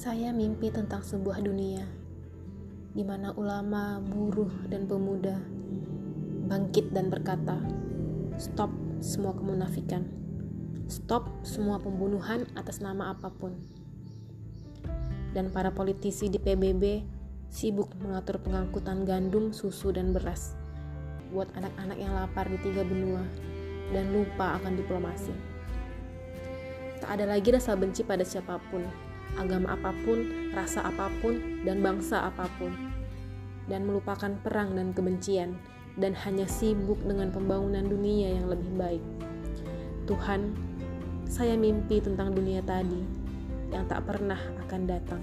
Saya mimpi tentang sebuah dunia di mana ulama, buruh, dan pemuda bangkit dan berkata, "Stop semua kemunafikan. Stop semua pembunuhan atas nama apa pun." Dan para politisi di PBB sibuk mengatur pengangkutan gandum, susu, dan beras buat anak-anak yang lapar di tiga benua dan lupa akan diplomasi. Tak ada lagi rasa benci pada siapa pun, agama apa pun, rasa apa pun, dan bangsa apa pun, dan melupakan perang dan kebencian, dan hanya sibuk dengan pembangunan dunia yang lebih baik. Tuhan, saya mimpi tentang dunia tadi yang tak pernah akan datang.